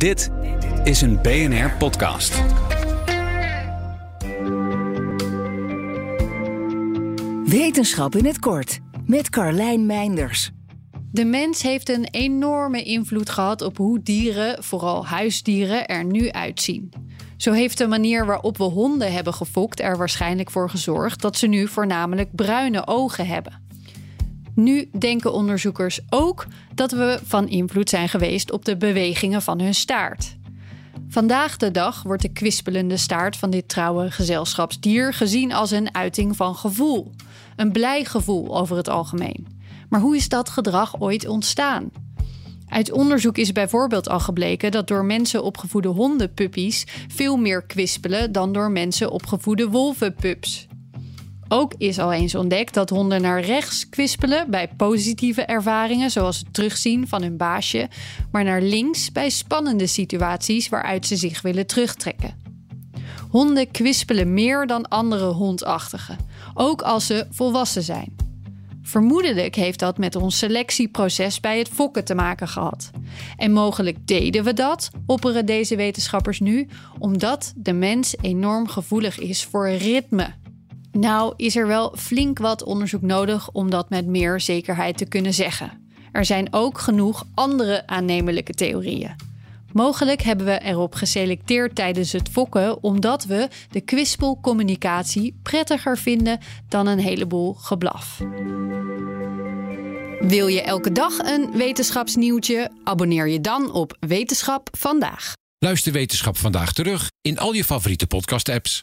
Dit is een BNR podcast. Wetenschap in het kort met Carlijn Meinders. De mens heeft een enorme invloed gehad op hoe dieren, vooral huisdieren, er nu uitzien. Zo heeft de manier waarop we honden hebben gefokt er waarschijnlijk voor gezorgd dat ze nu voornamelijk bruine ogen hebben. Nu denken onderzoekers ook dat we van invloed zijn geweest op de bewegingen van hun staart. Vandaag de dag wordt de kwispelende staart van dit trouwe gezelschapsdier gezien als een uiting van gevoel. Een blij gevoel over het algemeen. Maar hoe is dat gedrag ooit ontstaan? Uit onderzoek is bijvoorbeeld al gebleken dat door mensen opgevoede hondenpuppies veel meer kwispelen dan door mensen opgevoede wolvenpups. Ook is al eens ontdekt dat honden naar rechts kwispelen bij positieve ervaringen, zoals het terugzien van hun baasje, maar naar links bij spannende situaties waaruit ze zich willen terugtrekken. Honden kwispelen meer dan andere hondachtigen, ook als ze volwassen zijn. Vermoedelijk heeft dat met ons selectieproces bij het fokken te maken gehad. En mogelijk deden we dat, opperen deze wetenschappers nu, omdat de mens enorm gevoelig is voor ritme. Nou is er wel flink wat onderzoek nodig om dat met meer zekerheid te kunnen zeggen. Er zijn ook genoeg andere aannemelijke theorieën. Mogelijk hebben we erop geselecteerd tijdens het fokken omdat we de kwispelcommunicatie prettiger vinden dan een heleboel geblaf. Wil je elke dag een wetenschapsnieuwtje? Abonneer je dan op Wetenschap vandaag. Luister Wetenschap vandaag terug in al je favoriete podcast-apps.